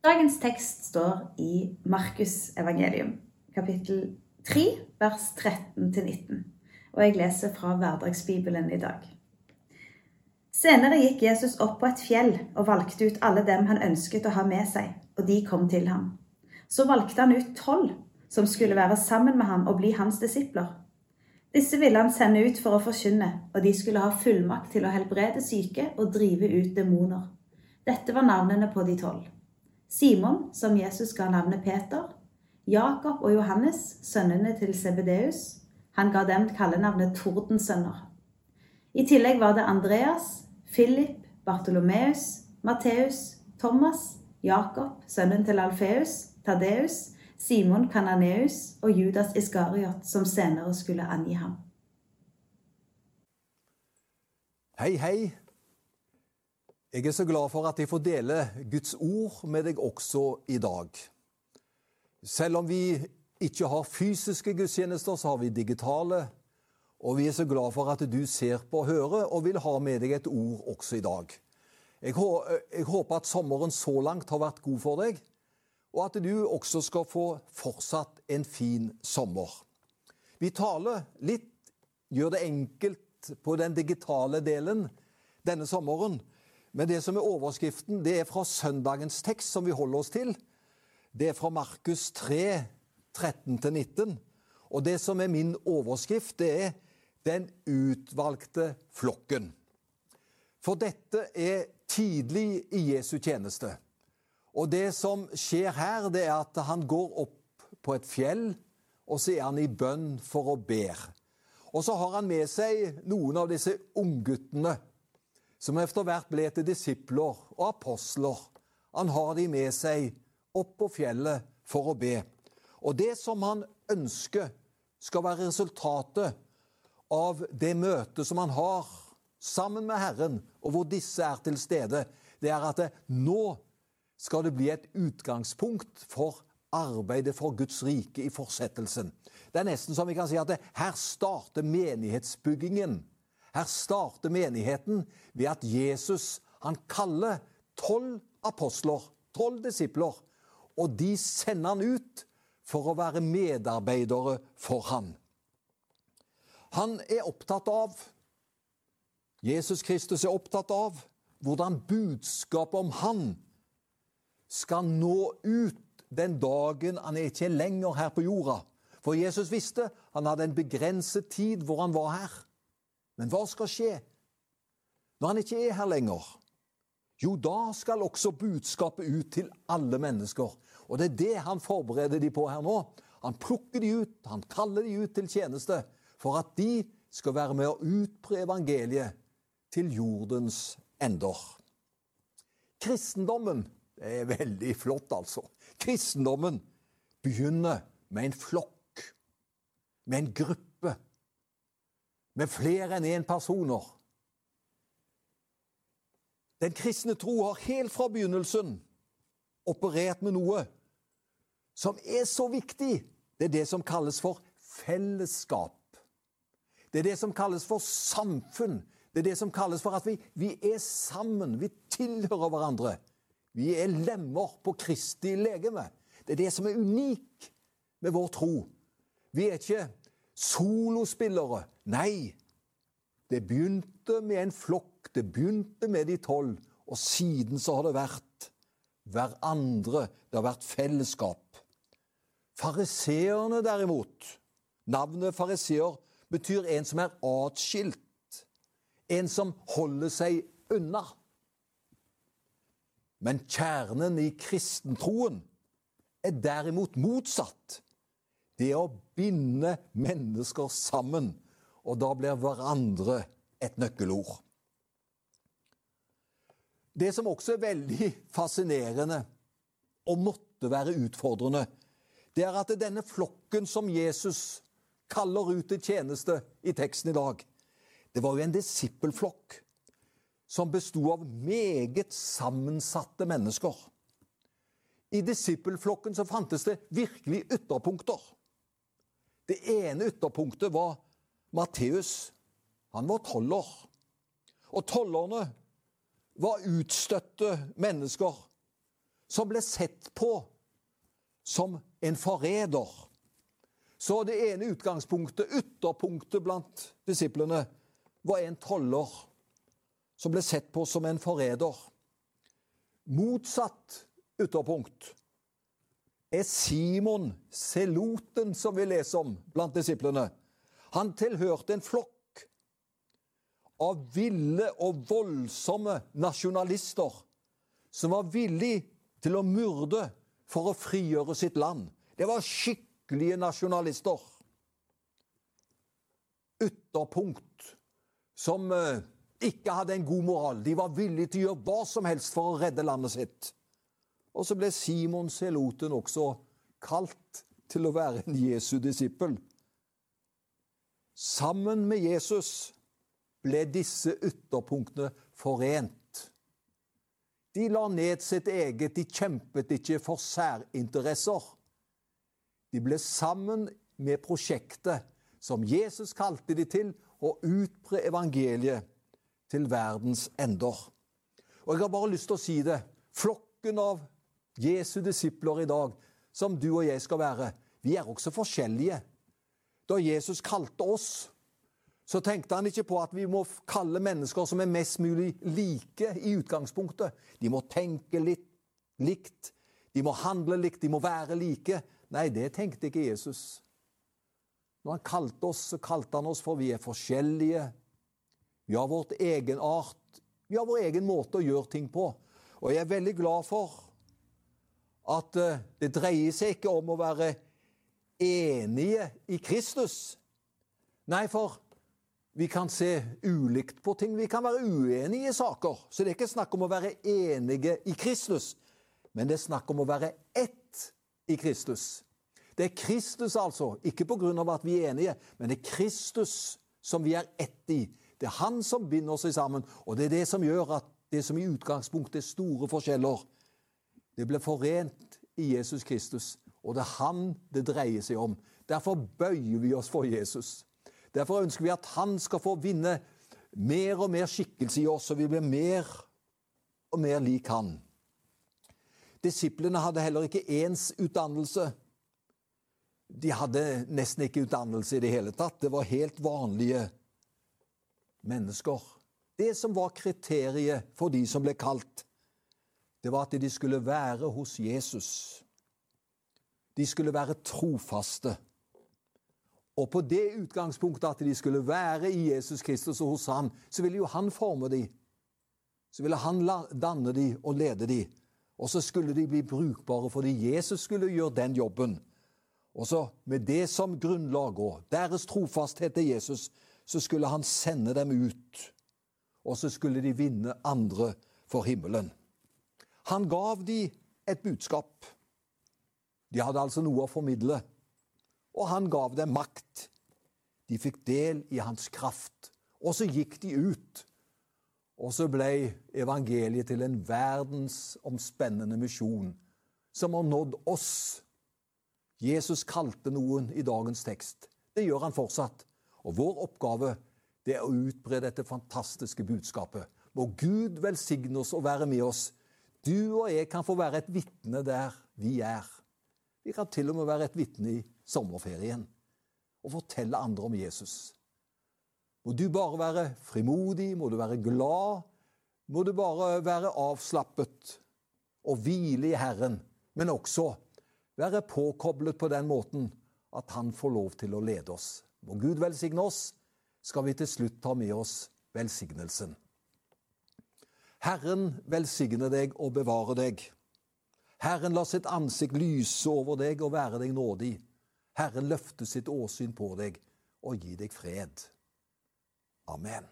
Dagens tekst står i Markus evangelium, kapittel 3, vers 13-19. Og jeg leser fra Hverdagsbibelen i dag. Senere gikk Jesus opp på et fjell og valgte ut alle dem han ønsket å ha med seg, og de kom til ham. Så valgte han ut tolv, som skulle være sammen med ham og bli hans disipler. Disse ville han sende ut for å forkynne, og de skulle ha fullmakt til å helbrede syke og drive ut demoner. Dette var navnene på de tolv. Simon, som Jesus ga navnet Peter. Jakob og Johannes, sønnene til Sebedeus. Han ga dem kallenavnet Tordensønner. I tillegg var det Andreas, Philip, Bartolomeus, Matteus, Thomas, Jakob, sønnen til Alfeus, Tadeus, Simon Kananeus og Judas Iskariot, som senere skulle angi ham. Hei, hei. Jeg er så glad for at jeg får dele Guds ord med deg også i dag. Selv om vi ikke har fysiske gudstjenester, så har vi digitale. Og vi er så glad for at du ser på og hører og vil ha med deg et ord også i dag. Jeg, håper at sommeren så langt har vært god for deg og at du også skal få fortsatt en fin sommer. Vi taler litt, gjør det enkelt på den digitale delen denne sommeren. Men det som er overskriften, det er fra søndagens tekst som vi holder oss til. Det er fra Markus 3, 13-19. Og det som er min overskrift, det er Den utvalgte flokken. For dette er tidlig i Jesu tjeneste. Og det som skjer her, det er at han går opp på et fjell, og så er han i bønn for å ber. Og så har han med seg noen av disse ungguttene som etter hvert ble til disipler og apostler. Han har de med seg opp på fjellet for å be. Og det som han ønsker skal være resultatet av det møtet som han har sammen med Herren, og hvor disse er til stede, det er at det, nå skal det bli et utgangspunkt for arbeidet for Guds rike i fortsettelsen. Det er nesten som vi kan si at det, her starter menighetsbyggingen. Her starter menigheten ved at Jesus han kaller tolv apostler, tolv disipler, og de sender han ut for å være medarbeidere for han. Han er opptatt av Jesus Kristus er opptatt av hvordan budskapet om han skal nå ut den dagen han er ikke lenger her på jorda. For Jesus visste han hadde en begrenset tid hvor han var her. Men hva skal skje når han ikke er her lenger? Jo, da skal også budskapet ut til alle mennesker. Og det er det han forbereder de på her nå. Han plukker de ut, han kaller de ut til tjeneste, for at de skal være med å utbre evangeliet til jordens ender. Kristendommen det er veldig flott, altså. Kristendommen begynner med en flokk, med en gruppe, med flere enn én personer. Den kristne tro har helt fra begynnelsen operert med noe som er så viktig. Det er det som kalles for fellesskap. Det er det som kalles for samfunn. Det er det som kalles for at vi, vi er sammen. Vi tilhører hverandre. Vi er lemmer på Kristi legeme. Det er det som er unikt med vår tro. Vi er ikke solospillere. Nei. Det begynte med en flokk, det begynte med de tolv, og siden så har det vært hverandre, det har vært fellesskap. Fariseerne derimot, navnet fariseer betyr en som er atskilt, en som holder seg unna. Men kjernen i kristentroen er derimot motsatt. Det å binde mennesker sammen, og da blir hverandre et nøkkelord. Det som også er veldig fascinerende og måtte være utfordrende, det er at denne flokken som Jesus kaller ut til tjeneste i teksten i dag, det var jo en disippelflokk som besto av meget sammensatte mennesker. I disippelflokken så fantes det virkelig ytterpunkter. Det ene ytterpunktet var Matteus. Han var toller. Og tollerne var utstøtte mennesker som ble sett på som en forræder. Så det ene utgangspunktet, ytterpunktet blant disiplene, var en toller som ble sett på som en forræder. Motsatt ytterpunkt er Simon Seloten, som vi leser om blant disiplene. Han tilhørte en flokk av ville og voldsomme nasjonalister som var villig til å myrde for å frigjøre sitt land. Det var skikkelige nasjonalister. Ytterpunkt som eh, ikke hadde en god moral. De var villige til å gjøre hva som helst for å redde landet sitt. Og så ble Simon Seloten også kalt til å være en Jesu disippel. Sammen med Jesus ble disse ytterpunktene forent. De la ned sitt eget, de kjempet ikke for særinteresser. De ble sammen med prosjektet som Jesus kalte de til, å utbre evangeliet til verdens ender. Og jeg har bare lyst til å si det. Flokken av Jesu disipler i dag, som du og jeg skal være, vi er også forskjellige. Da Jesus kalte oss, så tenkte han ikke på at vi må kalle mennesker som er mest mulig like i utgangspunktet. De må tenke litt likt, de må handle likt, de må være like. Nei, det tenkte ikke Jesus. Når han kalte oss, så kalte han oss for vi er forskjellige. Vi har vårt egen art. Vi har vår egen måte å gjøre ting på. Og jeg er veldig glad for at eh, det dreier seg ikke om å være enige i Kristus. Nei, for vi kan se ulikt på ting. Vi kan være uenige i saker. Så det er ikke snakk om å være enige i Kristus, men det er snakk om å være ett i Kristus. Det er Kristus, altså. Ikke av at vi er enige, men det er Kristus som vi er ett i. Det er Han som binder oss sammen, og det er det som gjør at det som i utgangspunktet er store forskjeller, det ble forent i Jesus Kristus, og det er han det dreier seg om. Derfor bøyer vi oss for Jesus. Derfor ønsker vi at han skal få vinne mer og mer skikkelse i oss, så vi blir mer og mer lik han. Disiplene hadde heller ikke ens utdannelse. De hadde nesten ikke utdannelse i det hele tatt. Det var helt vanlige mennesker. Det som var kriteriet for de som ble kalt, det var at de skulle være hos Jesus. De skulle være trofaste. Og på det utgangspunktet at de skulle være i Jesus Kristus og hos ham, så ville jo han forme dem. Så ville han danne dem og lede dem. Og så skulle de bli brukbare fordi Jesus skulle gjøre den jobben. Og så med det som grunnlag og deres trofasthet til Jesus, så skulle han sende dem ut. Og så skulle de vinne andre for himmelen. Han gav de et budskap. De hadde altså noe å formidle. Og han gav dem makt. De fikk del i hans kraft. Og så gikk de ut. Og så ble evangeliet til en verdensomspennende misjon som har nådd oss. Jesus kalte noen i dagens tekst. Det gjør han fortsatt. Og vår oppgave det er å utbre dette fantastiske budskapet. Må Gud velsigne oss og være med oss du og jeg kan få være et vitne der vi er. Vi kan til og med være et vitne i sommerferien og fortelle andre om Jesus. Må du bare være frimodig, må du være glad, må du bare være avslappet og hvile i Herren, men også være påkoblet på den måten at Han får lov til å lede oss. Må Gud velsigne oss, skal vi til slutt ta med oss velsignelsen. Herren velsigne deg og bevare deg. Herren la sitt ansikt lyse over deg og være deg nådig. Herren løfte sitt åsyn på deg og gi deg fred. Amen.